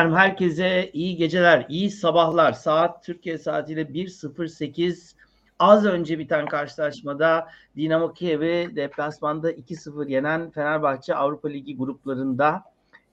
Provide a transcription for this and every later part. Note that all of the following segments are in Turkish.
Efendim herkese iyi geceler, iyi sabahlar. Saat Türkiye saatiyle 1.08 az önce biten karşılaşmada Dinamo Kiev'i deplasmanda 2-0 yenen Fenerbahçe Avrupa Ligi gruplarında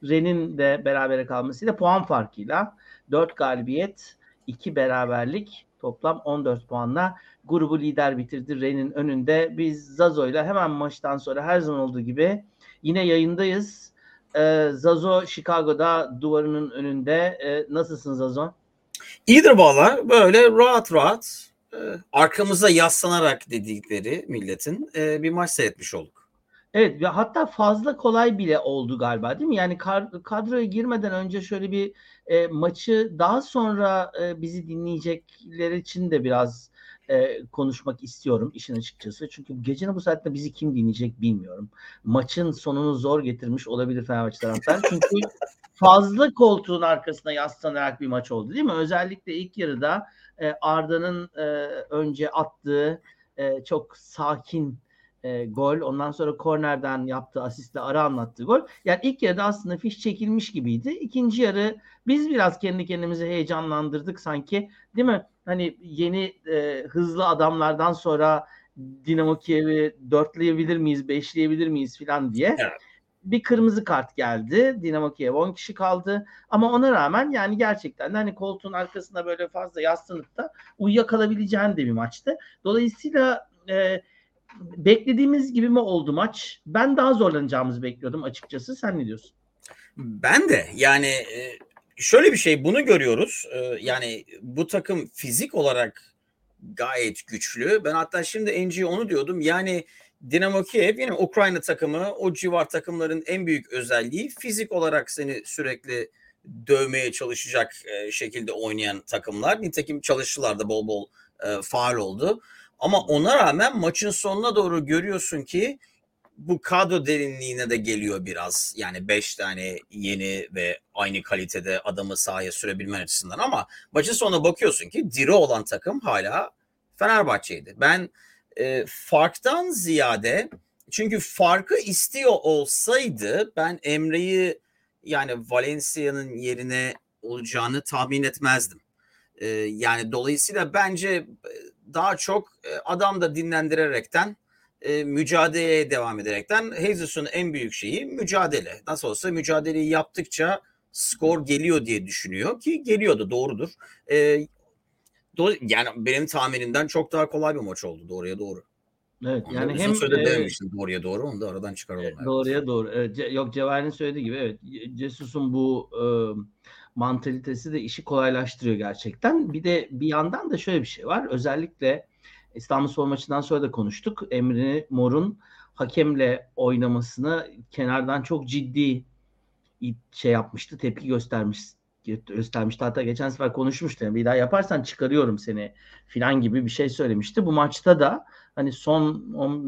Ren'in de berabere kalmasıyla puan farkıyla 4 galibiyet, 2 beraberlik toplam 14 puanla grubu lider bitirdi Ren'in önünde. Biz Zazo'yla hemen maçtan sonra her zaman olduğu gibi yine yayındayız. Ee, Zazo Chicago'da duvarının önünde. Ee, nasılsın Zazo? İyidir valla. Böyle rahat rahat e, arkamıza yaslanarak dedikleri milletin e, bir maç seyretmiş olduk. Evet ve hatta fazla kolay bile oldu galiba değil mi? Yani kadroya girmeden önce şöyle bir e, maçı daha sonra e, bizi dinleyecekler için de biraz e, konuşmak istiyorum işin açıkçası. Çünkü gecenin bu saatte bizi kim dinleyecek bilmiyorum. Maçın sonunu zor getirmiş olabilir Fenerbahçe taraftar. Çünkü fazla koltuğun arkasına yaslanarak bir maç oldu değil mi? Özellikle ilk yarıda e, Arda'nın e, önce attığı e, çok sakin e, gol. Ondan sonra kornerden yaptığı asistle ara anlattığı gol. Yani ilk yarıda aslında fiş çekilmiş gibiydi. İkinci yarı biz biraz kendi kendimizi heyecanlandırdık sanki. Değil mi? Hani yeni e, hızlı adamlardan sonra Dinamo Kiev'i dörtleyebilir miyiz, beşleyebilir miyiz falan diye. Evet. Bir kırmızı kart geldi. Dinamo Kiev 10 kişi kaldı. Ama ona rağmen yani gerçekten de hani koltuğun arkasında böyle fazla yaslanıp da uyuyakalabileceğin de bir maçtı. Dolayısıyla e, beklediğimiz gibi mi oldu maç? Ben daha zorlanacağımızı bekliyordum açıkçası. Sen ne diyorsun? Ben de yani e, şöyle bir şey bunu görüyoruz. E, yani bu takım fizik olarak gayet güçlü. Ben hatta şimdi NG onu diyordum. Yani Dinamo Kiev yine Ukrayna takımı o civar takımların en büyük özelliği fizik olarak seni sürekli dövmeye çalışacak e, şekilde oynayan takımlar. Nitekim çalıştılar da bol bol e, faal oldu. Ama ona rağmen maçın sonuna doğru görüyorsun ki bu kadro derinliğine de geliyor biraz. Yani 5 tane yeni ve aynı kalitede adamı sahaya sürebilmen açısından ama maçın sonuna bakıyorsun ki diri olan takım hala Fenerbahçe'ydi. Ben e, farktan ziyade çünkü farkı istiyor olsaydı ben Emre'yi yani Valencia'nın yerine olacağını tahmin etmezdim. E, yani dolayısıyla bence daha çok e, adam da dinlendirerekten e, mücadeleye devam ederekten Jesus'un en büyük şeyi mücadele. Nasıl olsa mücadeleyi yaptıkça skor geliyor diye düşünüyor ki geliyordu doğrudur. E, do, yani benim tahminimden çok daha kolay bir maç oldu doğruya doğru. Evet onu yani hem e, doğruya doğru onu da aradan çıkaralım. Evet. Doğruya doğru. Evet, yok Cevher'in söylediği gibi evet Jesus'un bu e, mantalitesi de işi kolaylaştırıyor gerçekten. Bir de bir yandan da şöyle bir şey var. Özellikle İstanbul Spor maçından sonra da konuştuk. Emre Mor'un hakemle oynamasını kenardan çok ciddi şey yapmıştı, tepki göstermiş göstermişti. Hatta geçen sefer konuşmuştu. Yani bir daha yaparsan çıkarıyorum seni filan gibi bir şey söylemişti. Bu maçta da hani son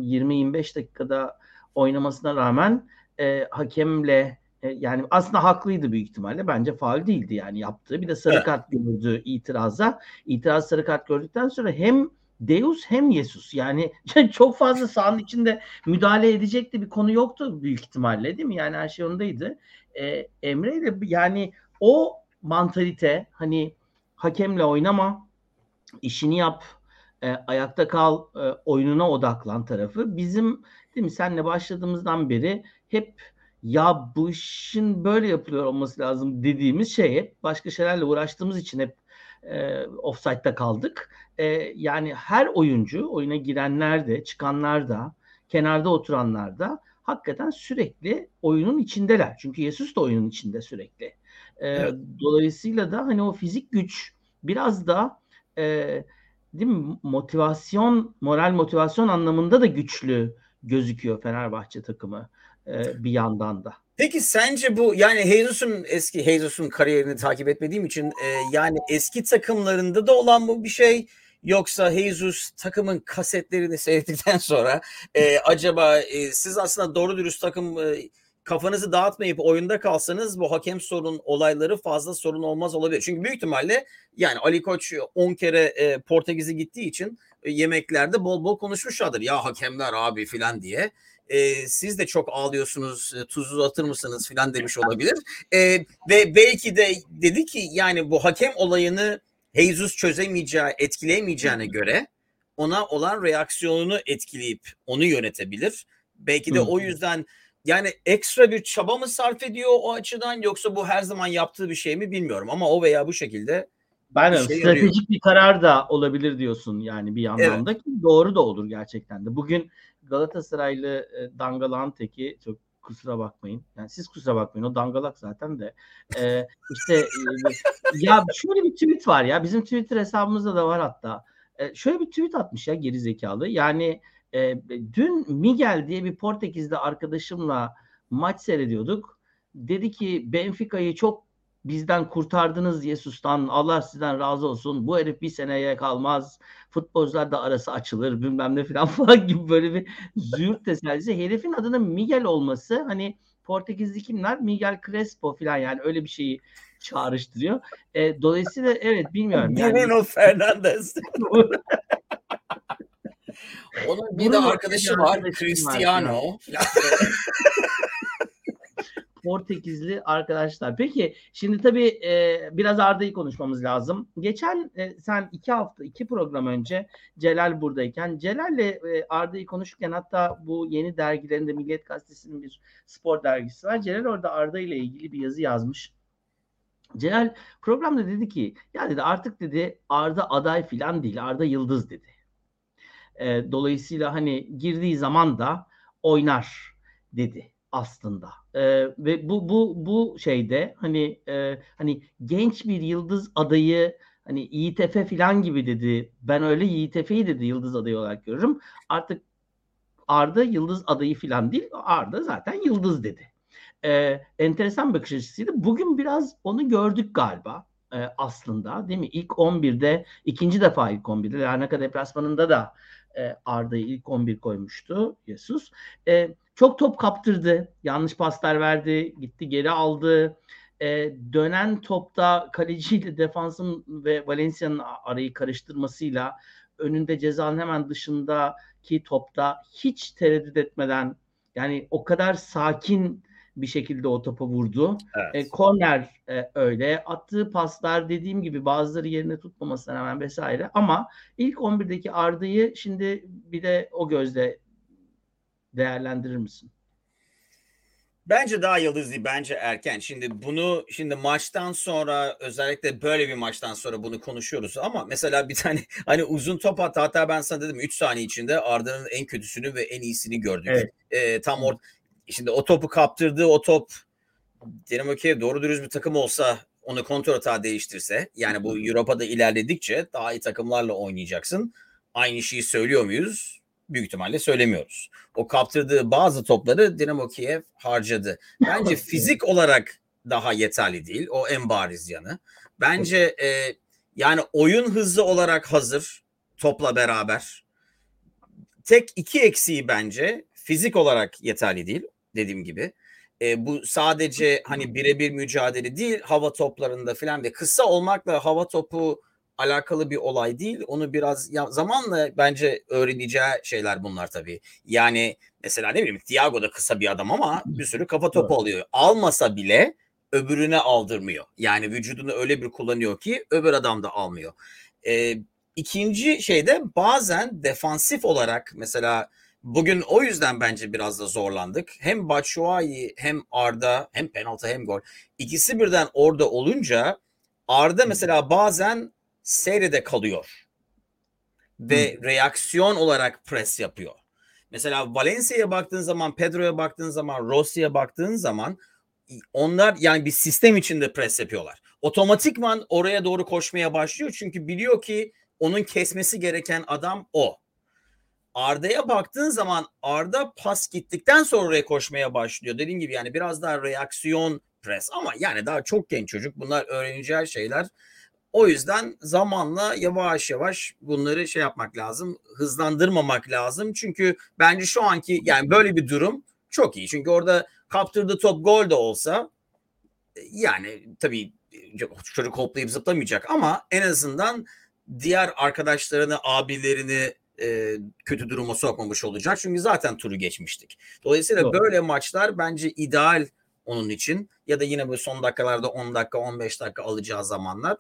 20-25 dakikada oynamasına rağmen e, hakemle e, yani aslında haklıydı büyük ihtimalle. Bence faal değildi yani yaptığı. Bir de sarı evet. kart gördü itiraza. İtiraz sarı kart gördükten sonra hem Deus hem Yesus. Yani çok fazla sahanın içinde müdahale edecekti bir konu yoktu büyük ihtimalle değil mi? Yani her şey ondaydı. Ee, Emre ile yani o mantalite hani hakemle oynama, işini yap, e, ayakta kal, e, oyununa odaklan tarafı bizim değil mi senle başladığımızdan beri hep ya bu işin böyle yapılıyor olması lazım dediğimiz şey hep başka şeylerle uğraştığımız için hep e, offside'da kaldık. E, yani her oyuncu oyuna girenler de çıkanlar da kenarda oturanlar da hakikaten sürekli oyunun içindeler. Çünkü Yesus da oyunun içinde sürekli. E, evet. Dolayısıyla da hani o fizik güç biraz da e, değil mi motivasyon, moral motivasyon anlamında da güçlü gözüküyor Fenerbahçe takımı e, bir yandan da. Peki sence bu yani Jesus'un eski Jesus'un kariyerini takip etmediğim için e, yani eski takımlarında da olan bu bir şey yoksa Jesus takımın kasetlerini seyrettikten sonra e, acaba e, siz aslında doğru dürüst takım e, kafanızı dağıtmayıp oyunda kalsanız bu hakem sorun olayları fazla sorun olmaz olabilir. Çünkü büyük ihtimalle yani Ali Koç 10 kere e, Portekiz'e gittiği için e, yemeklerde bol bol konuşmuşlardır. Ya hakemler abi filan diye. e, siz de çok ağlıyorsunuz e, tuzlu atır mısınız filan demiş olabilir. E, ve belki de dedi ki yani bu hakem olayını Jesus çözemeyeceği, etkileyemeyeceğine göre ona olan reaksiyonunu etkileyip onu yönetebilir. Belki de Hı. o yüzden yani ekstra bir çaba mı sarf ediyor o açıdan yoksa bu her zaman yaptığı bir şey mi bilmiyorum ama o veya bu şekilde ben bir şey stratejik yarıyor. bir karar da olabilir diyorsun yani bir yandan da ki doğru da olur gerçekten de. Bugün Galatasaraylı e, Dangalan teki çok kusura bakmayın. Yani siz kusura bakmayın o dangalak zaten de. Ee, işte e, ya şöyle bir tweet var ya bizim Twitter hesabımızda da var hatta. Ee, şöyle bir tweet atmış ya geri zekalı. Yani e, dün Miguel diye bir Portekizli arkadaşımla maç seyrediyorduk. Dedi ki Benfica'yı çok bizden kurtardınız Yesus'tan Allah sizden razı olsun bu herif bir seneye kalmaz futbolcular da arası açılır bilmem ne falan falan gibi böyle bir züğürt tesellisi herifin adının Miguel olması hani Portekizli kimler Miguel Crespo falan yani öyle bir şeyi çağrıştırıyor. E, dolayısıyla evet bilmiyorum. Yani... Bruno Fernandes. Onun bir Bruno de arkadaşı var Cristiano. Portekizli arkadaşlar. Peki şimdi tabii e, biraz Arda'yı konuşmamız lazım. Geçen e, sen iki hafta, iki program önce Celal buradayken Celal'le e, Arda'yı konuşurken hatta bu yeni dergilerinde Milliyet Gazetesi'nin bir spor dergisi var. Celal orada Arda ile ilgili bir yazı yazmış. Celal programda dedi ki ya dedi artık dedi Arda aday filan değil Arda yıldız dedi. E, dolayısıyla hani girdiği zaman da oynar dedi aslında. E, ve bu bu bu şeyde hani e, hani genç bir yıldız adayı hani İTF falan gibi dedi. Ben öyle İTF'yi dedi yıldız adayı olarak görürüm. Artık Arda yıldız adayı falan değil. Arda zaten yıldız dedi. E, enteresan bakış açısıydı. Bugün biraz onu gördük galiba e, aslında değil mi? İlk 11'de ikinci defa ilk 11'de Larnaca deplasmanında da e, Arda'yı ilk 11 koymuştu Jesus. E, çok top kaptırdı. Yanlış paslar verdi. Gitti geri aldı. E, dönen topta kaleciyle defansın ve Valencia'nın arayı karıştırmasıyla önünde cezanın hemen dışındaki topta hiç tereddüt etmeden yani o kadar sakin bir şekilde o topa vurdu. Evet. E, korner e, öyle. Attığı paslar dediğim gibi bazıları yerine tutmamasına rağmen vesaire. Ama ilk 11'deki Arda'yı şimdi bir de o gözle değerlendirir misin? Bence daha yıldız değil. Bence erken. Şimdi bunu şimdi maçtan sonra özellikle böyle bir maçtan sonra bunu konuşuyoruz. Ama mesela bir tane hani uzun top at hatta ben sana dedim 3 saniye içinde Arda'nın en kötüsünü ve en iyisini gördük. Evet. Ee, tam orada Şimdi o topu kaptırdığı o top Dinamo Kiev doğru dürüst bir takım olsa onu kontrol hata değiştirse yani bu Avrupa'da ilerledikçe daha iyi takımlarla oynayacaksın. Aynı şeyi söylüyor muyuz? Büyük ihtimalle söylemiyoruz. O kaptırdığı bazı topları Dinamo Kiev harcadı. Bence fizik olarak daha yeterli değil. O en bariz yanı. Bence e, yani oyun hızı olarak hazır topla beraber. Tek iki eksiği bence fizik olarak yeterli değil dediğim gibi. E, bu sadece hani birebir mücadele değil hava toplarında falan ve kısa olmakla hava topu alakalı bir olay değil. Onu biraz ya, zamanla bence öğreneceği şeyler bunlar tabii. Yani mesela ne bileyim Thiago da kısa bir adam ama bir sürü kafa topu alıyor. Almasa bile öbürüne aldırmıyor. Yani vücudunu öyle bir kullanıyor ki öbür adam da almıyor. Ee, ikinci şeyde bazen defansif olarak mesela Bugün o yüzden bence biraz da zorlandık. Hem Batshuayi hem Arda hem penaltı hem gol. İkisi birden orada olunca Arda mesela bazen seyrede kalıyor. Ve hmm. reaksiyon olarak pres yapıyor. Mesela Valencia'ya baktığın zaman, Pedro'ya baktığın zaman, Rossi'ye baktığın zaman onlar yani bir sistem içinde pres yapıyorlar. Otomatikman oraya doğru koşmaya başlıyor çünkü biliyor ki onun kesmesi gereken adam o. Arda'ya baktığın zaman Arda pas gittikten sonra oraya koşmaya başlıyor. Dediğim gibi yani biraz daha reaksiyon pres ama yani daha çok genç çocuk. Bunlar öğreneceği şeyler. O yüzden zamanla yavaş yavaş bunları şey yapmak lazım. Hızlandırmamak lazım. Çünkü bence şu anki yani böyle bir durum çok iyi. Çünkü orada kaptırdığı top gol de olsa yani tabii çocuk hoplayıp zıplamayacak ama en azından diğer arkadaşlarını, abilerini e, kötü duruma sokmamış olacak. Çünkü zaten turu geçmiştik. Dolayısıyla Doğru. böyle maçlar bence ideal onun için ya da yine böyle son dakikalarda 10 dakika 15 dakika alacağı zamanlar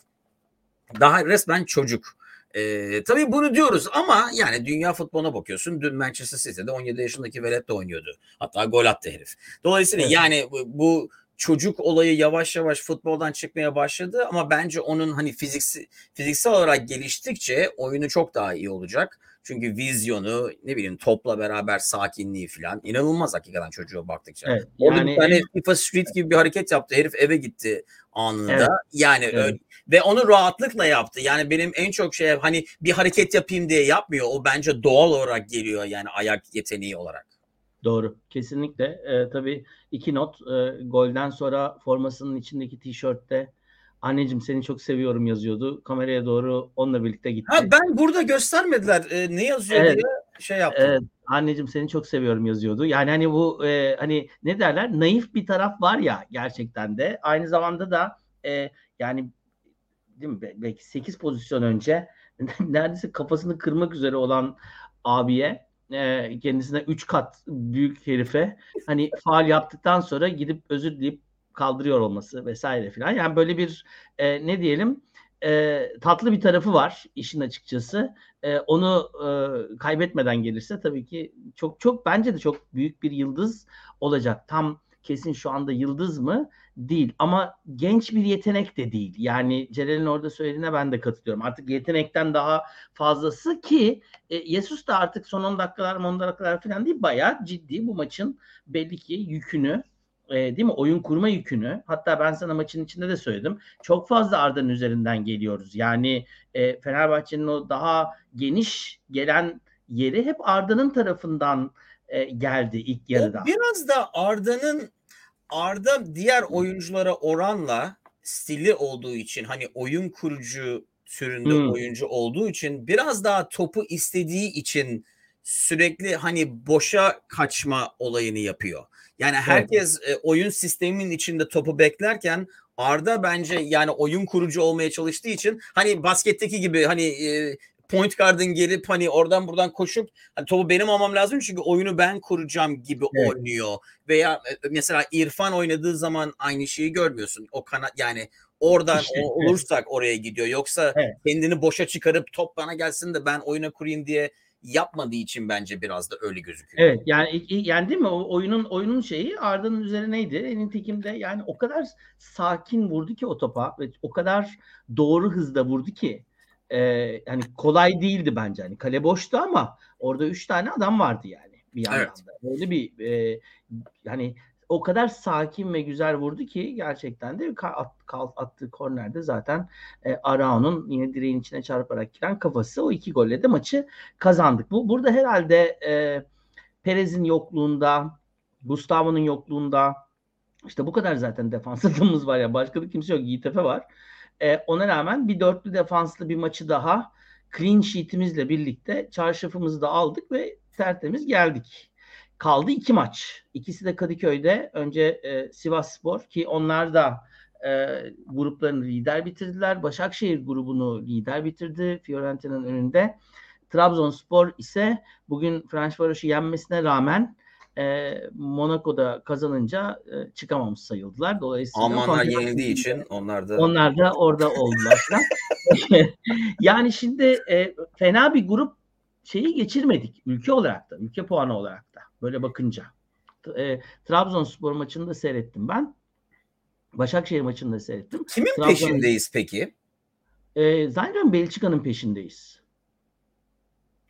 daha resmen çocuk. Ee, tabii bunu diyoruz ama yani dünya futboluna bakıyorsun. Dün Manchester City'de 17 yaşındaki velet de oynuyordu. Hatta gol attı herif. Dolayısıyla Evet. yani bu, bu çocuk olayı yavaş yavaş futboldan çıkmaya başladı ama bence onun hani fiziksel fiziksel olarak geliştikçe oyunu çok daha iyi olacak. Çünkü vizyonu ne bileyim topla beraber sakinliği falan inanılmaz hakikaten çocuğa baktıkça. Evet, Orada yani bir tane FIFA Street gibi bir hareket yaptı. Herif eve gitti anında. Evet. Yani Evet. öyle- ve onu rahatlıkla yaptı. Yani benim en çok şey hani bir hareket yapayım diye yapmıyor. O bence doğal olarak geliyor yani ayak yeteneği olarak. Doğru. Kesinlikle. Ee, tabii iki not. Ee, golden sonra formasının içindeki tişörtte anneciğim seni çok seviyorum yazıyordu. Kameraya doğru onunla birlikte gitti. Ha ben burada göstermediler. Ee, ne yazıyor Evet. diye şey yaptım. Evet, anneciğim seni çok seviyorum yazıyordu. Yani hani bu e, hani ne derler naif bir taraf var ya gerçekten de. Aynı zamanda da e, yani değil mi? Be- Belki 8 pozisyon önce neredeyse kafasını kırmak üzere olan abiye e, kendisine 3 kat büyük herife hani faal yaptıktan sonra gidip özür dileyip kaldırıyor olması vesaire filan. Yani böyle bir e, ne diyelim e, tatlı bir tarafı var işin açıkçası. E, onu e, kaybetmeden gelirse tabii ki çok çok bence de çok büyük bir yıldız olacak. Tam kesin şu anda yıldız mı? Değil ama genç bir yetenek de değil. Yani Celal'in orada söylediğine ben de katılıyorum. Artık yetenekten daha fazlası ki e, Jesus da artık son 10 dakikalar 10 dakikalar falan değil bayağı ciddi bu maçın belli ki yükünü e, değil mi? Oyun kurma yükünü. Hatta ben sana maçın içinde de söyledim. Çok fazla Arda'nın üzerinden geliyoruz. Yani e, Fenerbahçe'nin o daha geniş gelen yeri hep Arda'nın tarafından e, geldi ilk O yarıda. biraz da Arda'nın Arda diğer oyunculara oranla stili olduğu için hani oyun kurucu türünde Hmm. oyuncu olduğu için biraz daha topu istediği için sürekli hani boşa kaçma olayını yapıyor. Yani herkes e, oyun sisteminin içinde topu beklerken Arda bence yani oyun kurucu olmaya çalıştığı için hani basketteki gibi hani e, point guard'ın gelip hani oradan buradan koşup hani topu benim almam lazım çünkü oyunu ben kuracağım gibi Evet. oynuyor. Veya e, mesela İrfan oynadığı zaman aynı şeyi görmüyorsun. O kanat yani oradan İşte, o- evet. olursak oraya gidiyor. Yoksa Evet. kendini boşa çıkarıp top bana gelsin de ben oyuna kurayım diye yapmadığı için bence biraz da öyle gözüküyor. Evet yani yani değil mi o oyunun oyunun şeyi Arda'nın üzerineydi. Nitekim de yani o kadar sakin vurdu ki o topa ve o kadar doğru hızda vurdu ki e, yani kolay değildi bence. Hani kale boştu ama orada üç tane adam vardı yani bir yandan Evet. da. Böyle bir e, yani o kadar sakin ve güzel vurdu ki gerçekten de at, kal- attığı kornerde zaten e, Arao'nun yine direğin içine çarparak giren kafası o iki golle de maçı kazandık. Bu burada herhalde e, Perez'in yokluğunda, Gustavo'nun yokluğunda işte bu kadar zaten defans adamımız var ya başka da kimse yok. Yiğit Efe var. E, ona rağmen bir dörtlü defanslı bir maçı daha clean sheet'imizle birlikte çarşafımızı da aldık ve tertemiz geldik. Kaldı iki maç. İkisi de Kadıköy'de. Önce e, Sivas Spor ki onlar da e, gruplarını lider bitirdiler. Başakşehir grubunu lider bitirdi. Fiorentina'nın önünde. Trabzonspor ise bugün Fenerbahçe'yi yenmesine rağmen e, Monaco'da kazanınca e, çıkamamış sayıldılar. Dolayısıyla Almanlar yenildiği için onlar da onlar da orada oldular. yani şimdi e, fena bir grup şeyi geçirmedik ülke olarak da, ülke puanı olarak böyle bakınca. E, Trabzonspor maçını da seyrettim ben. Başakşehir maçını da seyrettim. kimin Trabzon- peşindeyiz peki? E, zannediyorum Belçika'nın peşindeyiz.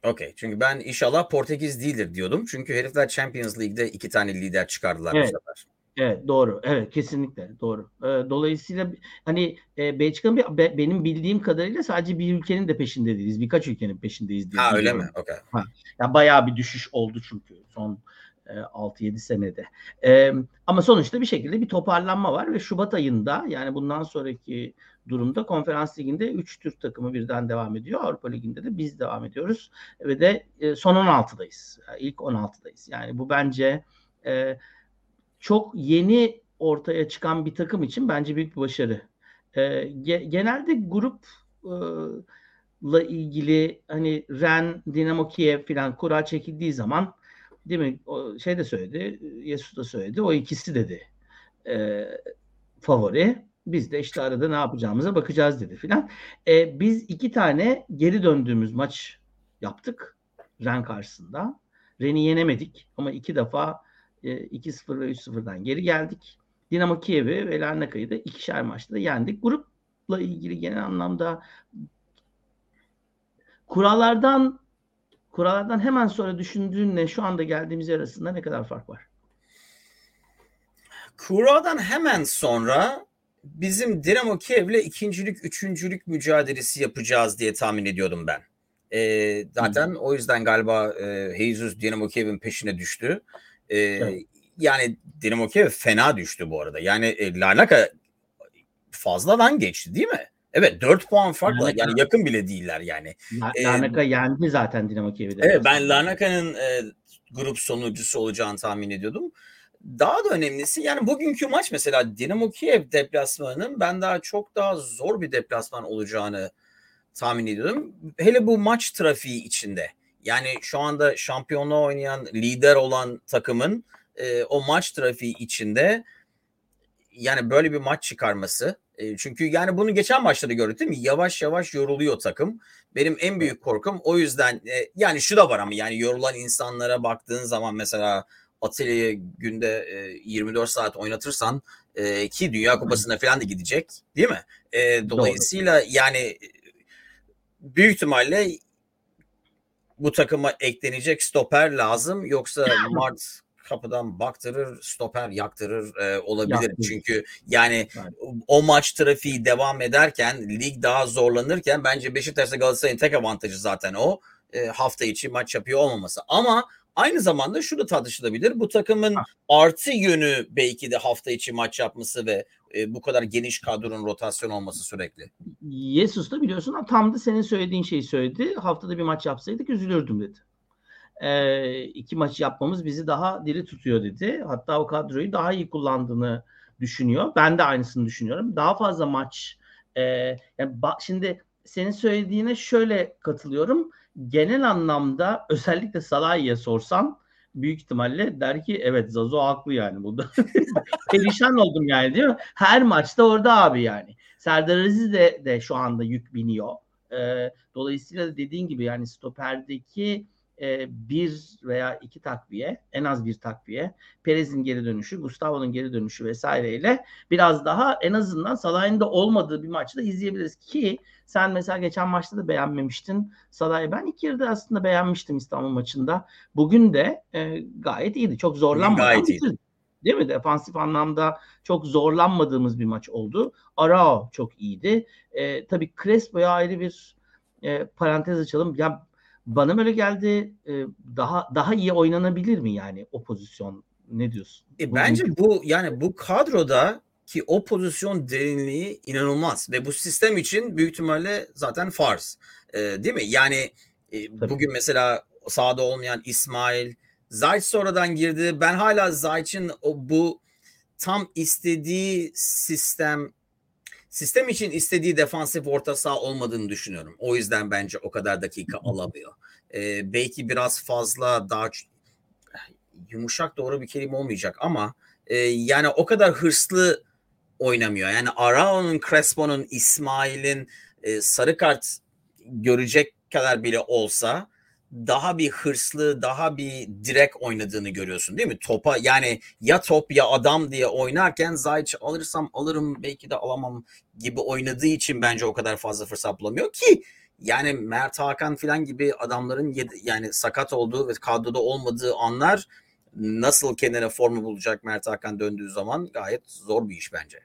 Okey. Çünkü ben inşallah Portekiz değildir diyordum. Çünkü herifler Champions League'de iki tane lider çıkardılar Evet. bu sefer. Evet doğru. Evet kesinlikle doğru. E, dolayısıyla hani e, Belçika'nın bir- be- benim bildiğim kadarıyla sadece bir ülkenin de peşinde değiliz. Birkaç ülkenin peşindeyiz diye Ha öyle mi? Okey. Ya bayağı bir düşüş oldu çünkü son e, 6-7 senede. E, ama sonuçta bir şekilde bir toparlanma var ve Şubat ayında yani bundan sonraki durumda konferans liginde 3 Türk takımı birden devam ediyor. Avrupa liginde de biz devam ediyoruz ve de e, son 16'dayız. Yani ilk 16'dayız. Yani bu bence e, çok yeni ortaya çıkan bir takım için bence büyük bir başarı. E, ge- genelde grup e, grupla ilgili hani Ren, Dinamo Kiev filan kura çekildiği zaman değil mi? O şey de söyledi, Yesus da söyledi. O ikisi dedi. E, favori. Biz de işte arada ne yapacağımıza bakacağız dedi filan. E, biz iki tane geri döndüğümüz maç yaptık Ren karşısında. Ren'i yenemedik ama iki defa 2-0 ve 3-0'dan geri geldik. Dinamo Kiev'i ve Larnaka'yı da ikişer maçta yendik. Grupla ilgili genel anlamda kurallardan kurallardan hemen sonra düşündüğünle şu anda geldiğimiz yer arasında ne kadar fark var? Kura'dan hemen sonra bizim Dinamo Kiev'le ikincilik, üçüncülük mücadelesi yapacağız diye tahmin ediyordum ben. E, zaten hmm. o yüzden galiba e, Jesus Dinamo Kiev'in peşine düştü. E, evet. Yani Dinamo Kiev fena düştü bu arada. Yani e, Larnaka fazladan geçti değil mi? Evet 4 puan farkla Larnaka. yani yakın bile değiller yani. Larnaka ee, yendi zaten Dinamo Kiev'i. Evet ben Larnaka'nın e, grup sonucusu olacağını tahmin ediyordum. Daha da önemlisi yani bugünkü maç mesela Dinamo Kiev deplasmanının ben daha çok daha zor bir deplasman olacağını tahmin ediyordum. Hele bu maç trafiği içinde. Yani şu anda şampiyonluğa oynayan lider olan takımın e, o maç trafiği içinde yani böyle bir maç çıkarması. E, çünkü yani bunu geçen maçta da gördük değil mi? Yavaş yavaş yoruluyor takım. Benim en büyük korkum o yüzden e, yani şu da var ama yani yorulan insanlara baktığın zaman mesela Atilla'yı günde e, 24 saat oynatırsan e, ki Dünya Kupası'na falan da gidecek değil mi? E, dolayısıyla Doğru. yani büyük ihtimalle bu takıma eklenecek stoper lazım yoksa Mart kapıdan baktırır, stoper yaktırır e, olabilir. Yaktırır. Çünkü yani evet. o maç trafiği devam ederken, lig daha zorlanırken bence Beşiktaş'ta Galatasaray'ın tek avantajı zaten o. E, hafta içi maç yapıyor olmaması. Ama aynı zamanda şu da tartışılabilir. Bu takımın ha. artı yönü belki de hafta içi maç yapması ve e, bu kadar geniş kadronun rotasyon olması sürekli. Yesus da biliyorsun tam da senin söylediğin şeyi söyledi. Haftada bir maç yapsaydık üzülürdüm dedi. E, iki maç yapmamız bizi daha diri tutuyor dedi. Hatta o kadroyu daha iyi kullandığını düşünüyor. Ben de aynısını düşünüyorum. Daha fazla maç e, yani ba- şimdi senin söylediğine şöyle katılıyorum. Genel anlamda özellikle Salah'ya sorsan büyük ihtimalle der ki evet Zazo haklı yani burada. Perişan oldum yani değil mi? Her maçta orada abi yani. Serdar Aziz de, de şu anda yük biniyor. Ee, dolayısıyla dediğin gibi yani stoperdeki e, bir veya iki takviye, en az bir takviye, Perez'in geri dönüşü, Gustavo'nun geri dönüşü vesaireyle biraz daha en azından Salah'ın da olmadığı bir maçta izleyebiliriz ki sen mesela geçen maçta da beğenmemiştin Salah'ı. Ben ilk yarıda aslında beğenmiştim İstanbul maçında. Bugün de e, gayet iyiydi. Çok zorlanmadan gayet iyiydi. Değil mi? Defansif anlamda çok zorlanmadığımız bir maç oldu. Arao çok iyiydi. E, tabii Crespo'ya ayrı bir e, parantez açalım. Ya bana böyle geldi e, daha daha iyi oynanabilir mi yani o pozisyon ne diyorsun? E, bence bu yani bu kadroda ki o pozisyon derinliği inanılmaz ve bu sistem için büyük ihtimalle zaten farz. E, değil mi? Yani e, bugün mesela sahada olmayan İsmail Zayt sonradan girdi. Ben hala Zayt'in bu tam istediği sistem sistem için istediği defansif orta saha olmadığını düşünüyorum. O yüzden bence o kadar dakika alamıyor. Ee, belki biraz fazla daha yumuşak doğru bir kelime olmayacak ama e, yani o kadar hırslı oynamıyor. Yani Arao'nun, Crespo'nun, İsmail'in e, sarı kart görecek kadar bile olsa daha bir hırslı, daha bir direkt oynadığını görüyorsun değil mi? Topa yani ya top ya adam diye oynarken Zayç alırsam alırım belki de alamam gibi oynadığı için bence o kadar fazla fırsat bulamıyor ki yani Mert Hakan falan gibi adamların yani sakat olduğu ve kadroda olmadığı anlar nasıl kendine formu bulacak Mert Hakan döndüğü zaman gayet zor bir iş bence.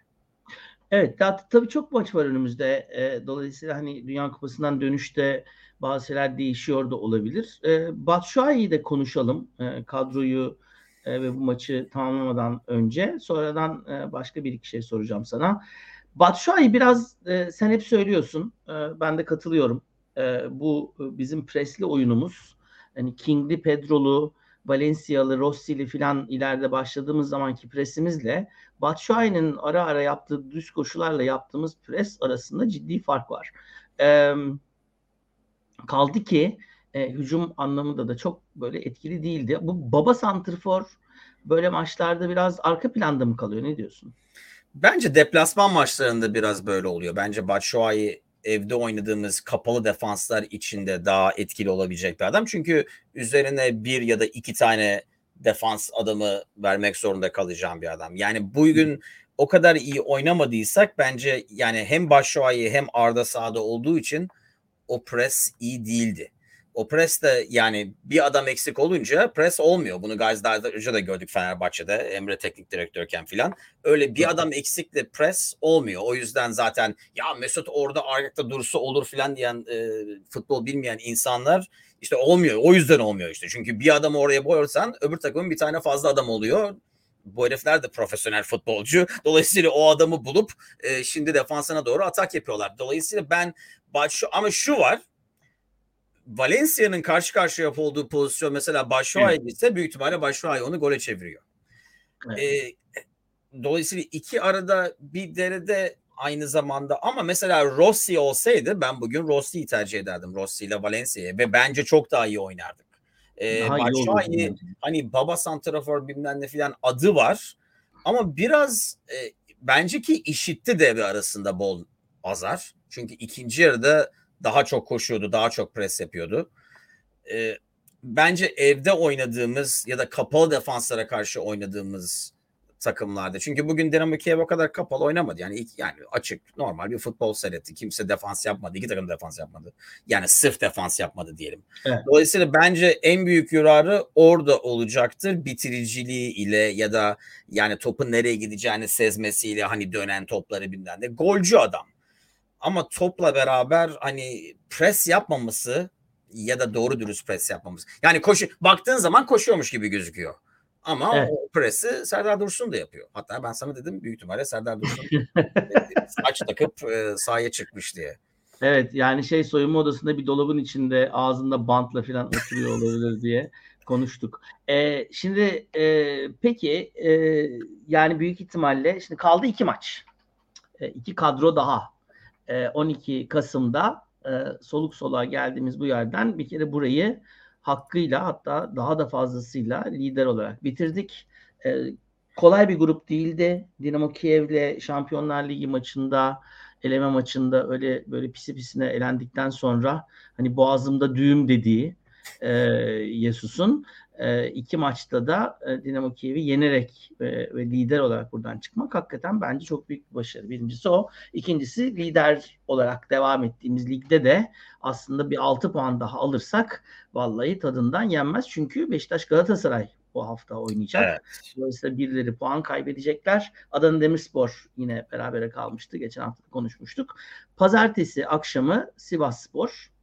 Evet daha, tabii çok maç var önümüzde. Dolayısıyla hani Dünya Kupası'ndan dönüşte bazı şeyler değişiyor da olabilir. E, Batshuayi'yi de konuşalım. E, kadroyu e, ve bu maçı tamamlamadan önce. Sonradan e, başka bir iki şey soracağım sana. Batshuayi biraz e, sen hep söylüyorsun. E, ben de katılıyorum. E, bu e, bizim presli oyunumuz. Hani King'li, Pedro'lu, Valencia'lı, Rossi'li filan ileride başladığımız zamanki presimizle Batshuayi'nin ara ara yaptığı düz koşularla yaptığımız pres arasında ciddi fark var. Eee Kaldı ki e, hücum anlamında da çok böyle etkili değildi. Bu baba santrfor böyle maçlarda biraz arka planda mı kalıyor? Ne diyorsun? Bence deplasman maçlarında biraz böyle oluyor. Bence Batshuayi evde oynadığımız kapalı defanslar içinde daha etkili olabilecek bir adam. Çünkü üzerine bir ya da iki tane defans adamı vermek zorunda kalacağım bir adam. Yani bugün o kadar iyi oynamadıysak bence yani hem Batshuayi hem Arda sahada olduğu için o pres iyi değildi. O pres de yani bir adam eksik olunca pres olmuyor. Bunu guys daha önce de gördük Fenerbahçe'de Emre teknik direktörken filan. Öyle bir adam eksikle pres olmuyor. O yüzden zaten ya Mesut orada ayakta dursa olur filan diyen e, futbol bilmeyen insanlar işte olmuyor. O yüzden olmuyor işte. Çünkü bir adamı oraya boyarsan öbür takımın bir tane fazla adam oluyor. Bu herifler de profesyonel futbolcu. Dolayısıyla o adamı bulup e, şimdi defansına doğru atak yapıyorlar. Dolayısıyla ben şu ama şu var Valencia'nın karşı karşıya olduğu pozisyon mesela Başuay evet. ise büyük ihtimalle Başuay onu gole çeviriyor. Evet. E, dolayısıyla iki arada bir derede aynı zamanda ama mesela Rossi olsaydı ben bugün Rossi'yi tercih ederdim Rossi ile Valencia'ya ve bence çok daha iyi oynardık. Ee, Başuay'ı hani baba santrafor bilmem ne filan adı var ama biraz e, bence ki işitti devre arasında bol azar. Çünkü ikinci yarıda daha çok koşuyordu, daha çok pres yapıyordu. E, bence evde oynadığımız ya da kapalı defanslara karşı oynadığımız takımlarda. Çünkü bugün Dinamo Kiev o kadar kapalı oynamadı. Yani ilk, yani açık normal bir futbol seyretti. Kimse defans yapmadı. İki takım defans yapmadı. Yani sırf defans yapmadı diyelim. Evet. Dolayısıyla bence en büyük yararı orada olacaktır. Bitiriciliği ile ya da yani topun nereye gideceğini sezmesiyle hani dönen topları bilmem de. Golcü adam. Ama topla beraber hani pres yapmaması ya da doğru dürüst pres yapmamız. Yani koşu baktığın zaman koşuyormuş gibi gözüküyor. Ama evet. o presi Serdar Dursun da yapıyor. Hatta ben sana dedim büyük ihtimalle Serdar Dursun saç takıp e, sahaya çıkmış diye. Evet yani şey soyunma odasında bir dolabın içinde ağzında bantla falan oturuyor olabilir diye konuştuk. Ee, şimdi e, peki e, yani büyük ihtimalle şimdi kaldı iki maç. E, iki kadro daha 12 e, Kasım'da e, soluk soluğa geldiğimiz bu yerden bir kere burayı hakkıyla hatta daha da fazlasıyla lider olarak bitirdik. E, kolay bir grup değildi. Dinamo Kiev'le Şampiyonlar Ligi maçında eleme maçında öyle böyle pisi pisine elendikten sonra hani boğazımda düğüm dediği e, Yesus'un e, iki maçta da e, Dinamo Kiev'i yenerek e, ve lider olarak buradan çıkmak hakikaten bence çok büyük bir başarı. Birincisi o. İkincisi lider olarak devam ettiğimiz ligde de aslında bir 6 puan daha alırsak vallahi tadından yenmez. Çünkü Beşiktaş Galatasaray bu hafta oynayacak. Evet. Dolayısıyla birileri puan kaybedecekler. Adana Demirspor yine berabere kalmıştı. Geçen hafta konuşmuştuk. Pazartesi akşamı Sivas Spor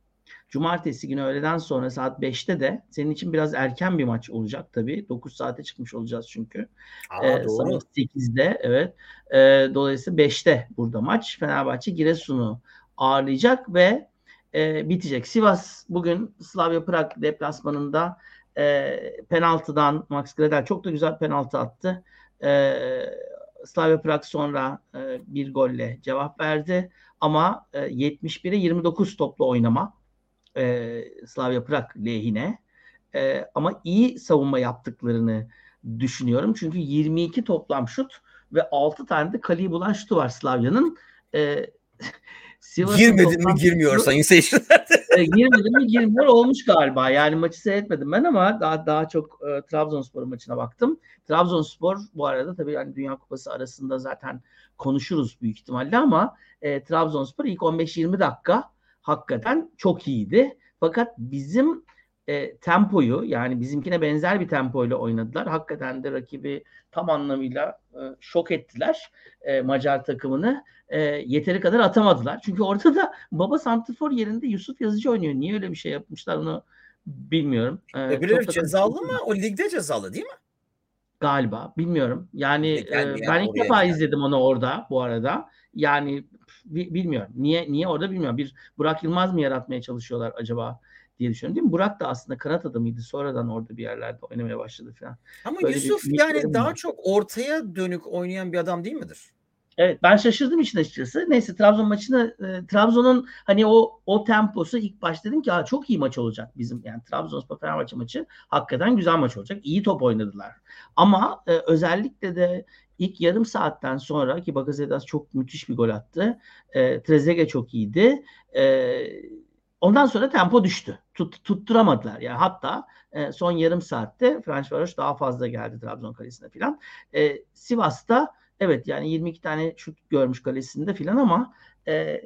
Cumartesi günü öğleden sonra saat 5'te de senin için biraz erken bir maç olacak tabii. 9 saate çıkmış olacağız çünkü. Aa, ee, doğru. Sabah 8'de evet. Ee, dolayısıyla 5'te burada maç. Fenerbahçe Giresun'u ağırlayacak ve e, bitecek. Sivas bugün Slavia Prag deplasmanında e, penaltıdan Max Gradel çok da güzel penaltı attı. E, Slavia Prag sonra e, bir golle cevap verdi ama e, 71'e 29 toplu oynama e, Slavia Prag lehine. E, ama iyi savunma yaptıklarını düşünüyorum. Çünkü 22 toplam şut ve 6 tane de kaleyi bulan şutu var Slavya'nın. E, Girmedi mi girmiyor sayın seyirciler. e, girmedi mi girmiyor olmuş galiba. Yani maçı seyretmedim ben ama daha daha çok e, Trabzonspor maçına baktım. Trabzonspor bu arada tabii yani Dünya Kupası arasında zaten konuşuruz büyük ihtimalle ama e, Trabzonspor ilk 15-20 dakika hakikaten çok iyiydi. Fakat bizim e, tempoyu yani bizimkine benzer bir tempoyla oynadılar. Hakikaten de rakibi tam anlamıyla e, şok ettiler e, Macar takımını. E, yeteri kadar atamadılar. Çünkü orada da baba santrfor yerinde Yusuf Yazıcı oynuyor. Niye öyle bir şey yapmışlar onu bilmiyorum. E, Öbürleri cezalı mı? O ligde cezalı değil mi? Galiba. Bilmiyorum. Yani, e, ben ilk defa yani. izledim onu orada bu arada. Yani bilmiyorum. Niye niye orada bilmiyorum. Bir Burak Yılmaz mı yaratmaya çalışıyorlar acaba diye düşünüyorum değil mi? Burak da aslında kanat adamıydı. Sonradan orada bir yerlerde oynamaya başladı falan. Ama Böyle Yusuf bir, yani daha var. çok ortaya dönük oynayan bir adam değil midir? Evet ben şaşırdım için açıkçası. Neyse Trabzon maçını e, Trabzon'un hani o o temposu ilk başta dedim ki çok iyi maç olacak bizim. Yani Trabzonspor Fenerbahçe maçı hakikaten güzel maç olacak. İyi top oynadılar. Ama e, özellikle de ilk yarım saatten sonra ki Bakasetas çok müthiş bir gol attı. E, Trezeguet çok iyiydi. E, ondan sonra tempo düştü. Tut, tutturamadılar. Yani hatta e, son yarım saatte Franç Varoş daha fazla geldi Trabzon kalesine filan. E, Sivas'ta evet yani 22 tane şut görmüş kalesinde filan ama e,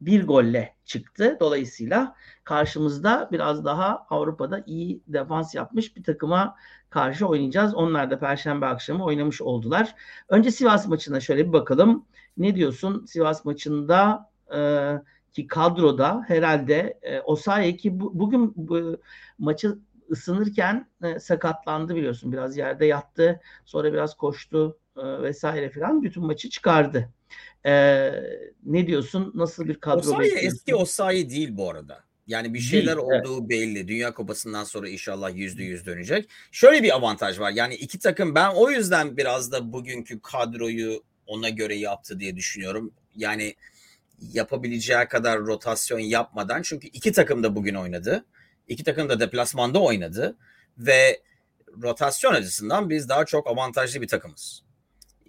bir golle çıktı. Dolayısıyla karşımızda biraz daha Avrupa'da iyi defans yapmış bir takıma karşı oynayacağız. Onlar da Perşembe akşamı oynamış oldular. Önce Sivas maçına şöyle bir bakalım. Ne diyorsun Sivas maçında e, ki kadroda herhalde e, Osayi ki bu, bugün bu, maçı ısınırken e, sakatlandı biliyorsun. Biraz yerde yattı. Sonra biraz koştu e, vesaire filan. Bütün maçı çıkardı. E, ne diyorsun? Nasıl bir kadro Osayi eski Osayi değil bu arada. Yani bir şeyler değil, olduğu evet. belli. Dünya Kupası'ndan sonra inşallah yüzde yüz dönecek. Şöyle bir avantaj var. Yani iki takım ben o yüzden biraz da bugünkü kadroyu ona göre yaptı diye düşünüyorum. Yani yapabileceği kadar rotasyon yapmadan çünkü iki takım da bugün oynadı. İki takım da deplasmanda oynadı ve rotasyon açısından biz daha çok avantajlı bir takımız.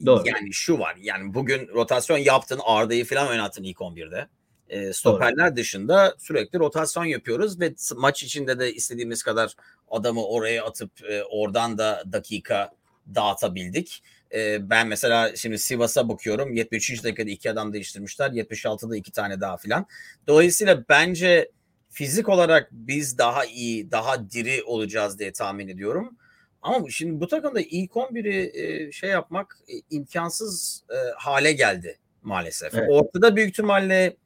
Doğru. Yani şu var. Yani bugün rotasyon yaptın, Arda'yı falan oynattın ilk 11'de. E, stoperler Doğru. dışında sürekli rotasyon yapıyoruz ve maç içinde de istediğimiz kadar adamı oraya atıp e, oradan da dakika dağıtabildik. E, ben mesela şimdi Sivas'a bakıyorum. 73 dakikada iki adam değiştirmişler. 76'da iki tane daha filan. Dolayısıyla bence fizik olarak biz daha iyi, daha diri olacağız diye tahmin ediyorum. Ama şimdi bu takımda ilk 11'i e, şey yapmak e, imkansız e, hale geldi maalesef. Evet. Ortada büyük ihtimalle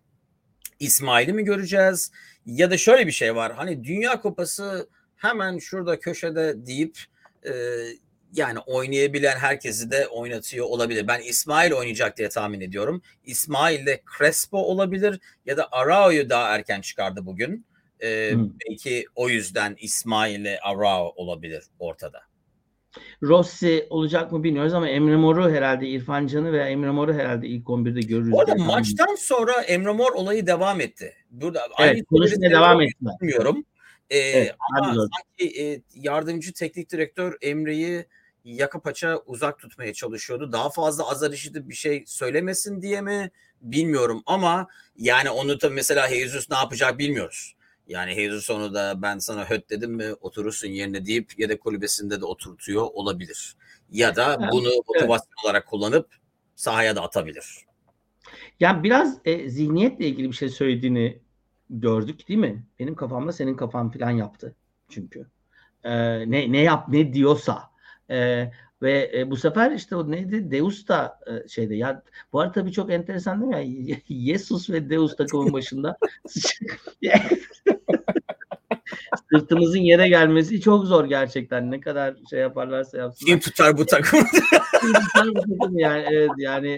İsmail'i mi göreceğiz? Ya da şöyle bir şey var. Hani Dünya Kupası hemen şurada köşede deyip e, yani oynayabilen herkesi de oynatıyor olabilir. Ben İsmail oynayacak diye tahmin ediyorum. İsmail de Crespo olabilir ya da Arao'yu daha erken çıkardı bugün. Ee, hmm. Belki o yüzden İsmail ile Arao olabilir ortada. Rossi olacak mı bilmiyoruz ama Emre Mor'u herhalde İrfan Can'ı veya Emre Mor'u herhalde ilk 11'de görürüz. Bu arada maçtan sonra Emre Mor olayı devam etti. Burada evet, konuşmaya devam etti. Bilmiyorum. Ee, evet, ama sanki e, yardımcı teknik direktör Emre'yi yaka paça uzak tutmaya çalışıyordu. Daha fazla azar işitip bir şey söylemesin diye mi bilmiyorum ama yani onu da mesela Jesus ne yapacak bilmiyoruz. Yani Jesus onu da ben sana höt dedim mi oturursun yerine deyip ya da kulübesinde de oturtuyor olabilir. Ya da bunu motivasyon evet. olarak kullanıp sahaya da atabilir. Yani biraz e, zihniyetle ilgili bir şey söylediğini gördük değil mi? Benim kafamda senin kafan falan yaptı çünkü. Ee, ne ne yap ne diyorsa e, ve e, bu sefer işte o neydi? Deus da e, şeyde ya bu arada tabii çok enteresan değil mi? Ya, Jesus ve Deus takımın başında sırtımızın yere gelmesi çok zor gerçekten. Ne kadar şey yaparlarsa yapsınlar. Kim tutar bu takımı? Kim tutar bu takımı yani evet yani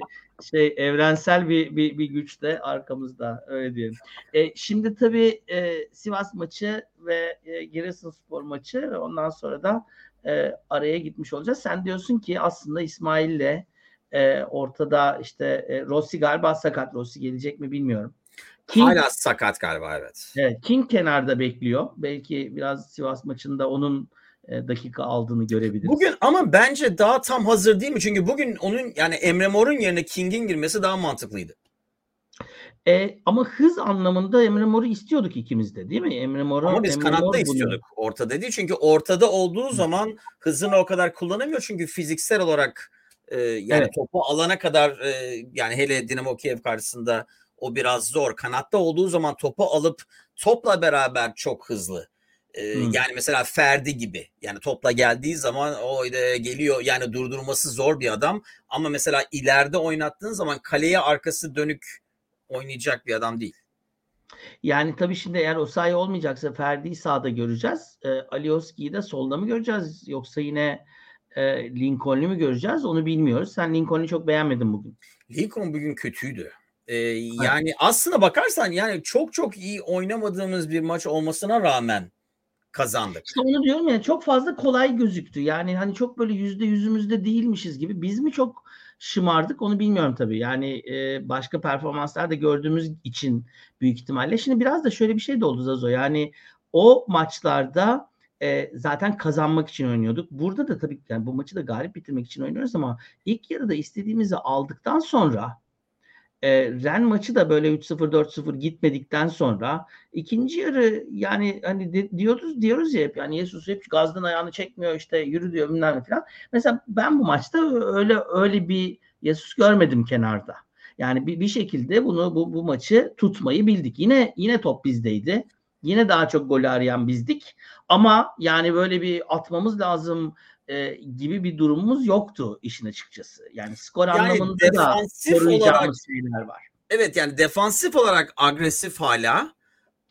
şey evrensel bir, bir, bir güç de arkamızda öyle diyelim. E, şimdi tabii e, Sivas maçı ve e, Giresunspor maçı ondan sonra da e, araya gitmiş olacağız. Sen diyorsun ki aslında İsmail'le e, ortada işte e, Rossi galiba sakat. Rossi gelecek mi bilmiyorum. King, Hala sakat galiba evet. Evet, King kenarda bekliyor. Belki biraz Sivas maçında onun dakika aldığını görebiliriz. Bugün ama bence daha tam hazır değil mi? Çünkü bugün onun yani Emre Mor'un yerine King'in girmesi daha mantıklıydı. E, ama hız anlamında Emre Mor'u istiyorduk ikimiz de değil mi? Emre Mor'u Ama biz Emre kanatta Mor istiyorduk. Bunu... Ortada değil. Çünkü ortada olduğu zaman hızını o kadar kullanamıyor. Çünkü fiziksel olarak e, yani evet. topu alana kadar e, yani hele Dinamo Kiev karşısında o biraz zor. Kanatta olduğu zaman topu alıp topla beraber çok hızlı. Ee, hmm. Yani mesela Ferdi gibi yani topla geldiği zaman o geliyor yani durdurması zor bir adam ama mesela ileride oynattığın zaman kaleye arkası dönük oynayacak bir adam değil. Yani tabii şimdi eğer o sayı olmayacaksa Ferdi'yi sağda göreceğiz. E, Alioski'yi de solda mı göreceğiz yoksa yine e, Lincoln'u mu göreceğiz onu bilmiyoruz. Sen Lincoln'u çok beğenmedin bugün. Lincoln bugün kötüydü. Ee, yani aslında bakarsan yani çok çok iyi oynamadığımız bir maç olmasına rağmen kazandık. İşte onu diyorum ya çok fazla kolay gözüktü. Yani hani çok böyle yüzde yüzümüzde değilmişiz gibi. Biz mi çok şımardık onu bilmiyorum tabii. Yani e, başka performanslar da gördüğümüz için büyük ihtimalle. Şimdi biraz da şöyle bir şey de oldu Zazo. Yani o maçlarda e, zaten kazanmak için oynuyorduk. Burada da tabii yani bu maçı da galip bitirmek için oynuyoruz ama ilk yarıda istediğimizi aldıktan sonra e, Ren maçı da böyle 3-0 4-0 gitmedikten sonra ikinci yarı yani hani de, diyoruz diyoruz ya hep yani Yesus hep gazdan ayağını çekmiyor işte yürü diyor bilmem falan. Mesela ben bu maçta öyle öyle bir Yesus görmedim kenarda. Yani bir, bir şekilde bunu bu, bu maçı tutmayı bildik. Yine yine top bizdeydi. Yine daha çok gol arayan bizdik. Ama yani böyle bir atmamız lazım e, gibi bir durumumuz yoktu işin açıkçası. Yani skor yani anlamında da koruyacağımız şeyler var. Evet yani defansif olarak agresif hala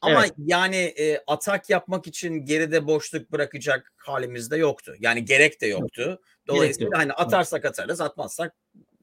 ama evet. yani e, atak yapmak için geride boşluk bırakacak halimiz de yoktu. Yani gerek de yoktu. Dolayısıyla gerek hani atarsak atarız, atmazsak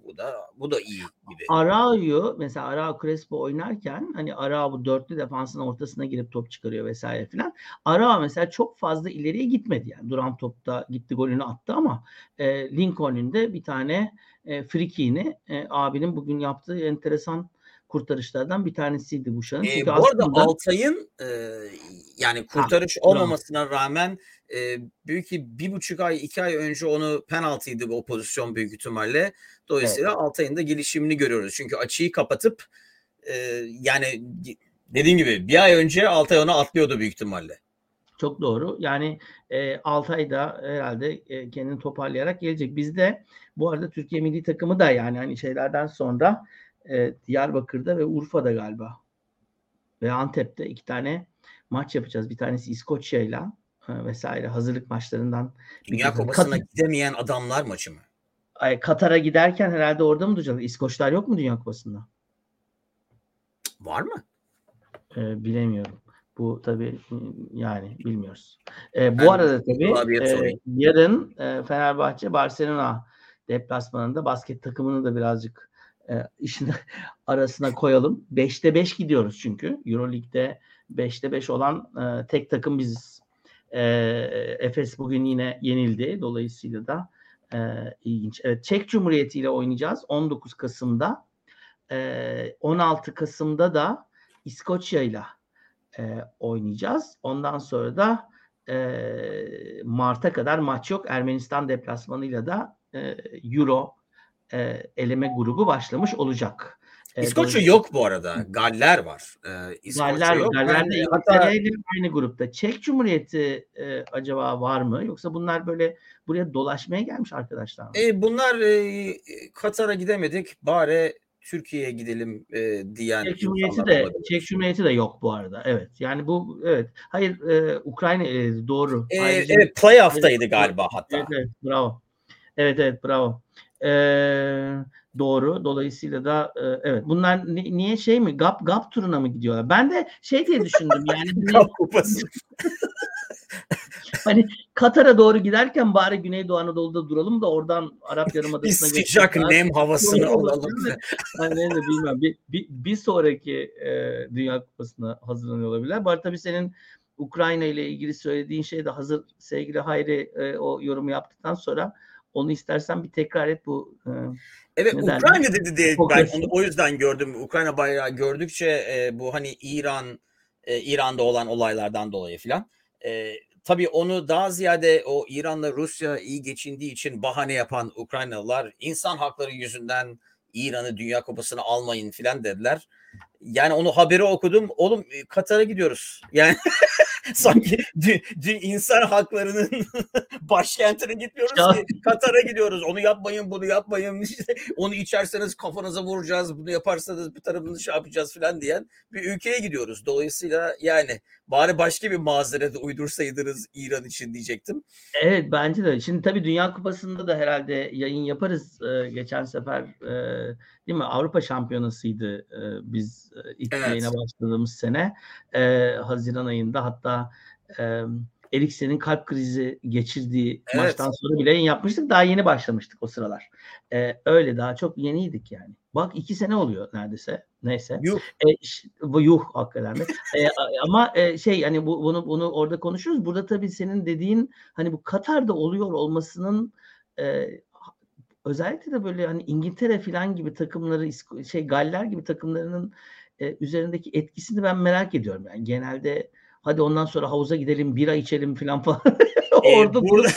bu da bu da iyi gibi. Arao'yu mesela Arao Crespo oynarken hani Arao bu dörtlü defansın ortasına girip top çıkarıyor vesaire filan. Arao mesela çok fazla ileriye gitmedi yani. Duran topta gitti golünü attı ama e, Lincoln'un de bir tane e, frikini e, abinin bugün yaptığı enteresan kurtarışlardan bir tanesiydi bu şanın. Ee, bu arada aslında... Altay'ın e, yani kurtarış ha, olmamasına bravo. rağmen e, büyük ki bir buçuk ay iki ay önce onu penaltıydı o pozisyon büyük ihtimalle. Dolayısıyla evet. Altay'ın da gelişimini görüyoruz. Çünkü açıyı kapatıp e, yani dediğim gibi bir ay önce Altay onu atlıyordu büyük ihtimalle. Çok doğru. Yani e, Altay da herhalde e, kendini toparlayarak gelecek. Bizde bu arada Türkiye milli takımı da yani hani şeylerden sonra e, Diyarbakır'da ve Urfa'da galiba ve Antep'te iki tane maç yapacağız. Bir tanesi İskoçya'yla e, vesaire hazırlık maçlarından. Dünya Kupası'na gidemeyen adamlar maçı mı? Katar'a giderken herhalde orada mı duracağız? İskoçlar yok mu Dünya Kupası'nda? Var mı? Ee, bilemiyorum. Bu tabii yani bilmiyoruz. Ee, bu ben, arada tabii e, yarın e, Fenerbahçe Barcelona deplasmanında basket takımını da birazcık e, işin arasına koyalım. 5'te 5 gidiyoruz çünkü. Euroleague'de 5'te 5 olan e, tek takım biziz. E, Efes bugün yine yenildi. Dolayısıyla da e, ilginç. Evet, Çek Cumhuriyeti ile oynayacağız 19 Kasım'da. E, 16 Kasım'da da İskoçya ile oynayacağız. Ondan sonra da e, Mart'a kadar maç yok. Ermenistan deplasmanıyla da e, Euro e, eleme grubu başlamış olacak. E, İskoçya yok bu arada. Galler var. Ee, Galler, yok. Galler de hatta... aynı grupta. Çek Cumhuriyeti e, acaba var mı? Yoksa bunlar böyle buraya dolaşmaya gelmiş arkadaşlar mı? E, bunlar e, Katar'a gidemedik. Bari Türkiye'ye gidelim e, diyen Çek Cumhuriyeti de olabilir. Çek Cumhuriyeti de yok bu arada. Evet. Yani bu evet. Hayır e, Ukrayna e, doğru. E, Ayrıca, evet playoff'taydı galiba hatta. Evet, evet bravo. Evet evet bravo. E, doğru. Dolayısıyla da e, evet. Bunlar ni, niye şey mi? GAP GAP turuna mı gidiyorlar? Ben de şey diye düşündüm yani. GAP kupası. hani Katar'a doğru giderken bari Güneydoğu Anadolu'da duralım da oradan Arap Yarımadası'na geçelim. sıcak nem havasını alalım. hani ne de bilmem. Bir, bir, bir sonraki e, Dünya Kupası'na hazırlanıyor olabilirler. Bari tabii senin Ukrayna ile ilgili söylediğin şey de hazır sevgili Hayri e, o yorumu yaptıktan sonra onu istersen bir tekrar et bu. E, evet Ukrayna dedi diye ben onu o yüzden gördüm. Ukrayna bayrağı gördükçe e, bu hani İran e, İran'da olan olaylardan dolayı filan. E, tabii onu daha ziyade o İran'la Rusya iyi geçindiği için bahane yapan Ukraynalılar insan hakları yüzünden İran'ı Dünya Kupası'na almayın filan dediler. Yani onu haberi okudum. Oğlum e, Katar'a gidiyoruz. Yani sanki dü, dü, insan haklarının başkentine gitmiyoruz ki. Katar'a gidiyoruz. Onu yapmayın, bunu yapmayın. İşte onu içerseniz kafanıza vuracağız. Bunu yaparsanız bir tarafını şey yapacağız filan diyen bir ülkeye gidiyoruz. Dolayısıyla yani bari başka bir mazeret uydursaydınız İran için diyecektim. Evet bence de. Şimdi tabii Dünya Kupası'nda da herhalde yayın yaparız. Ee, geçen sefer e, değil mi Avrupa Şampiyonası'ydı e, biz e, ilk evet. yayına başladığımız sene. E, Haziran ayında hatta e, Eriksen'in kalp krizi geçirdiği evet. maçtan sonra bile yayın yapmıştık. Daha yeni başlamıştık o sıralar. E, öyle daha çok yeniydik yani. Bak iki sene oluyor neredeyse. Neyse. Yuh. E, bu yuh hakikaten e, ama e, şey hani bu, bunu bunu orada konuşuyoruz. Burada tabii senin dediğin hani bu Katar'da oluyor olmasının e, özellikle de böyle hani İngiltere falan gibi takımları şey Galler gibi takımlarının e, üzerindeki etkisini ben merak ediyorum. Yani genelde hadi ondan sonra havuza gidelim bira içelim falan falan. Orada ee, burada...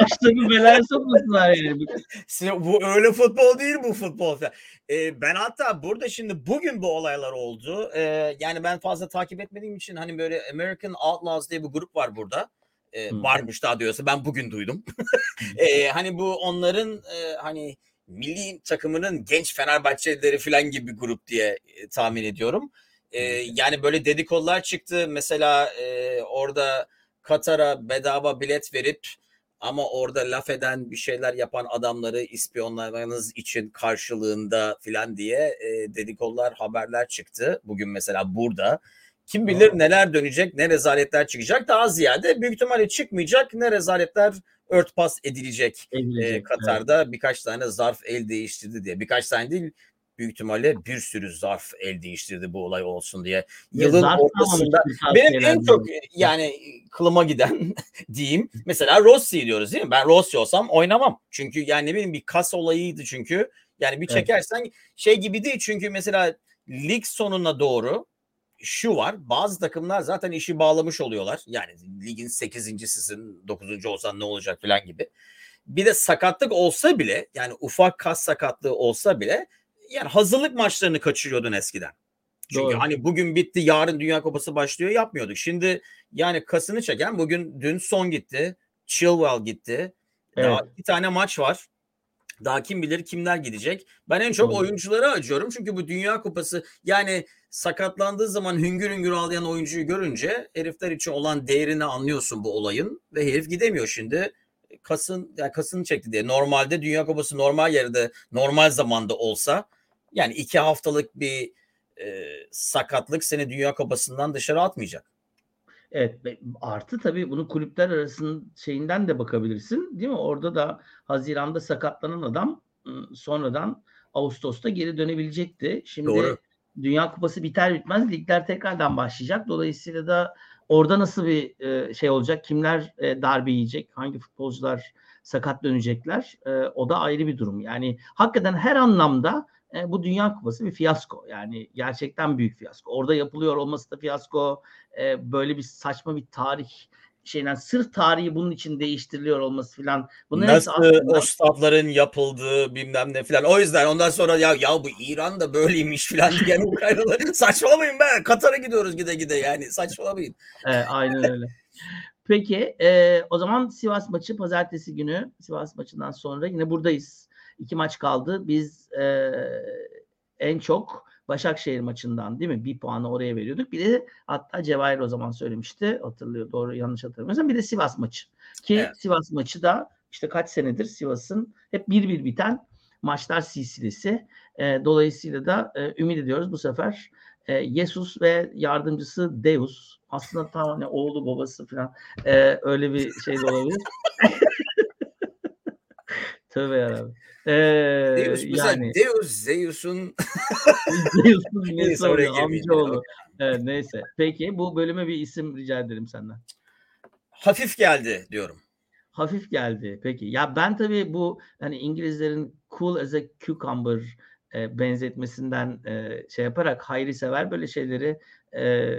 başlarını belaya sokmasınlar yani. bu öyle futbol değil bu futbol. Ee, ben hatta burada şimdi bugün bu olaylar oldu. Ee, yani ben fazla takip etmediğim için hani böyle American Outlaws diye bir grup var burada. Ee, varmış daha diyorsa ben bugün duydum. ee, hani bu onların e, hani milli takımının genç Fenerbahçelileri falan gibi bir grup diye e, tahmin ediyorum. E, yani böyle dedikodular çıktı. Mesela e, orada Katar'a bedava bilet verip ama orada laf eden bir şeyler yapan adamları ispiyonlamanız için karşılığında filan diye e, dedikodular haberler çıktı. Bugün mesela burada. Kim bilir neler dönecek, ne rezaletler çıkacak. Daha ziyade büyük ihtimalle çıkmayacak, ne rezaletler örtbas edilecek, edilecek e, Katar'da evet. birkaç tane zarf el değiştirdi diye. Birkaç tane değil büyük ihtimalle bir sürü zarf el değiştirdi bu olay olsun diye. Yılın zarf ortasında benim en çok yani kılıma giden diyeyim mesela Rossi diyoruz değil mi? Ben Rossi olsam oynamam. Çünkü yani ne bileyim bir kas olayıydı çünkü. Yani bir çekersen evet. şey gibi değil çünkü mesela lig sonuna doğru şu var. Bazı takımlar zaten işi bağlamış oluyorlar. Yani ligin 8.sisin 9. olsan ne olacak falan gibi. Bir de sakatlık olsa bile yani ufak kas sakatlığı olsa bile yani hazırlık maçlarını kaçırıyordun eskiden. Çünkü Doğru. hani bugün bitti yarın Dünya Kupası başlıyor yapmıyorduk. Şimdi yani kasını çeken bugün dün son gitti. Chilwell gitti. Evet. Daha bir tane maç var. Daha kim bilir kimler gidecek. Ben en çok Doğru. oyunculara acıyorum. Çünkü bu Dünya Kupası yani sakatlandığı zaman hüngür hüngür ağlayan oyuncuyu görünce herifler için olan değerini anlıyorsun bu olayın. Ve herif gidemiyor şimdi. Kasın, yani kasını çekti diye. Normalde Dünya Kupası normal yerde normal zamanda olsa yani iki haftalık bir e, sakatlık seni Dünya Kupası'ndan dışarı atmayacak. Evet artı tabii bunu kulüpler arasının şeyinden de bakabilirsin değil mi? Orada da Haziran'da sakatlanan adam sonradan Ağustos'ta geri dönebilecekti. Şimdi Doğru. Dünya Kupası biter bitmez ligler tekrardan başlayacak. Dolayısıyla da orada nasıl bir e, şey olacak? Kimler e, darbe yiyecek? Hangi futbolcular sakat dönecekler? E, o da ayrı bir durum. Yani hakikaten her anlamda e, bu Dünya Kupası bir fiyasko. Yani gerçekten büyük fiyasko. Orada yapılıyor olması da fiyasko. E, böyle bir saçma bir tarih şeyden sırf tarihi bunun için değiştiriliyor olması filan. Nasıl aslında... o stadların yapıldığı bilmem ne filan. O yüzden ondan sonra ya ya bu İran da böyleymiş filan diyen Ukraynalı saçmalamayın be Katar'a gidiyoruz gide gide yani saçmalamayın. Evet, aynen öyle. Peki e, o zaman Sivas maçı pazartesi günü Sivas maçından sonra yine buradayız. İki maç kaldı. Biz e, en çok Başakşehir maçından değil mi? Bir puanı oraya veriyorduk. Bir de hatta Cevahir o zaman söylemişti. Hatırlıyor doğru yanlış hatırlamıyorsam. Bir de Sivas maçı. Ki evet. Sivas maçı da işte kaç senedir Sivas'ın hep bir bir biten maçlar silsilesi. E, dolayısıyla da e, ümit ediyoruz bu sefer e, Yesus ve yardımcısı Deus aslında tam hani oğlu babası falan e, öyle bir şey de olabilir. Tövbe yarabbim. Ee, Deus yani, Deus Zeus'un Zeus'un nesi oluyor amcaoğlu. Evet, neyse. Peki bu bölüme bir isim rica ederim senden. Hafif geldi diyorum. Hafif geldi. Peki. Ya ben tabii bu hani İngilizlerin cool as a cucumber e, benzetmesinden e, şey yaparak hayri sever böyle şeyleri e,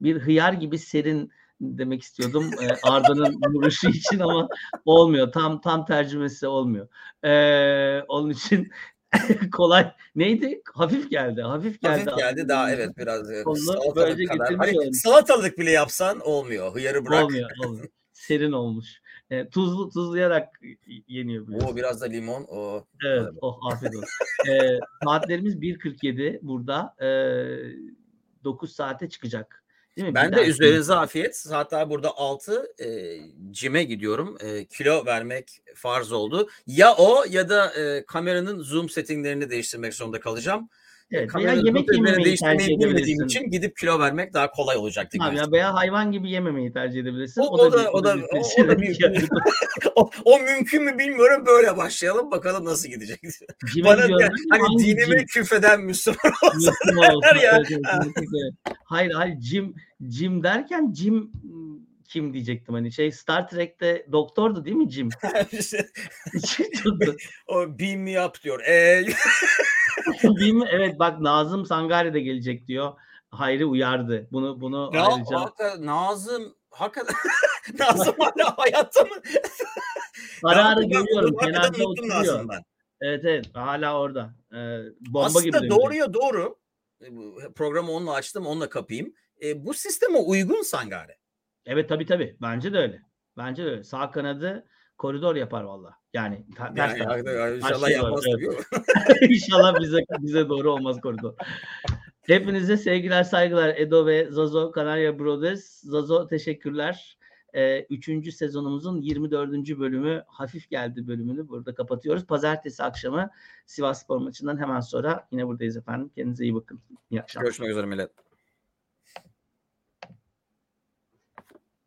bir hıyar gibi serin demek istiyordum e, Arda'nın vuruşu için ama olmuyor. Tam tam tercümesi olmuyor. E, onun için kolay neydi? Hafif geldi. Hafif geldi. Hafif geldi daha evet biraz salatalık kadar. Hani salatalık bile yapsan olmuyor. Hıyarı bırak. Olmuyor. olmuyor. Serin olmuş. E, tuzlu tuzlayarak yeniyor. Biliyorsun. O biraz da limon. O. Evet. Oh afiyet olsun. e, saatlerimiz 1.47 burada. E, 9 saate çıkacak Değil mi? Ben de üzerinize afiyet. Hatta burada 6 e, cime gidiyorum. E, kilo vermek farz oldu. Ya o ya da e, kameranın zoom settinglerini değiştirmek zorunda kalacağım. Evet, veya yemek yememeyi tercih edebilirsin. için gidip kilo vermek daha kolay olacaktı. Abi ya veya hayvan gibi yememeyi tercih edebilirsin. O, o, o da, o da, o, o, da bir, o, o mümkün mü bilmiyorum. Böyle başlayalım bakalım nasıl gidecek. Bana diyorum, hani dinime küfeden Müslüman olsa. ya. hayır hayır cim cim derken cim kim diyecektim hani şey Star Trek'te doktordu değil mi Jim? Jim o beam me up diyor. Ee, mi? Evet bak Nazım Sangare de gelecek diyor. Hayri uyardı. Bunu bunu ya, ayrıca hakikaten Nazım hakikaten Nazım hala hayatta mı? ara ara görüyorum. Kenarda oturuyor. Evet evet hala orada. Ee, bomba Aslında gibi doğruya doğru. E, Programı onunla açtım, onunla kapayım. E, bu sisteme uygun Sangare. Evet tabii tabii. Bence de öyle. Bence de öyle. Sağ kanadı koridor yapar valla. Yani ters Yani, tarafı. hakikaten inşallah yapmaz evet. İnşallah bize bize doğru olmaz koridor. Hepinize sevgiler saygılar Edo ve Zazo Kanarya Brothers. Zazo teşekkürler. Ee, üçüncü sezonumuzun 24. bölümü hafif geldi bölümünü burada kapatıyoruz. Pazartesi akşamı Sivas Spor maçından hemen sonra yine buradayız efendim. Kendinize iyi bakın. İyi akşamlar. Görüşmek üzere millet.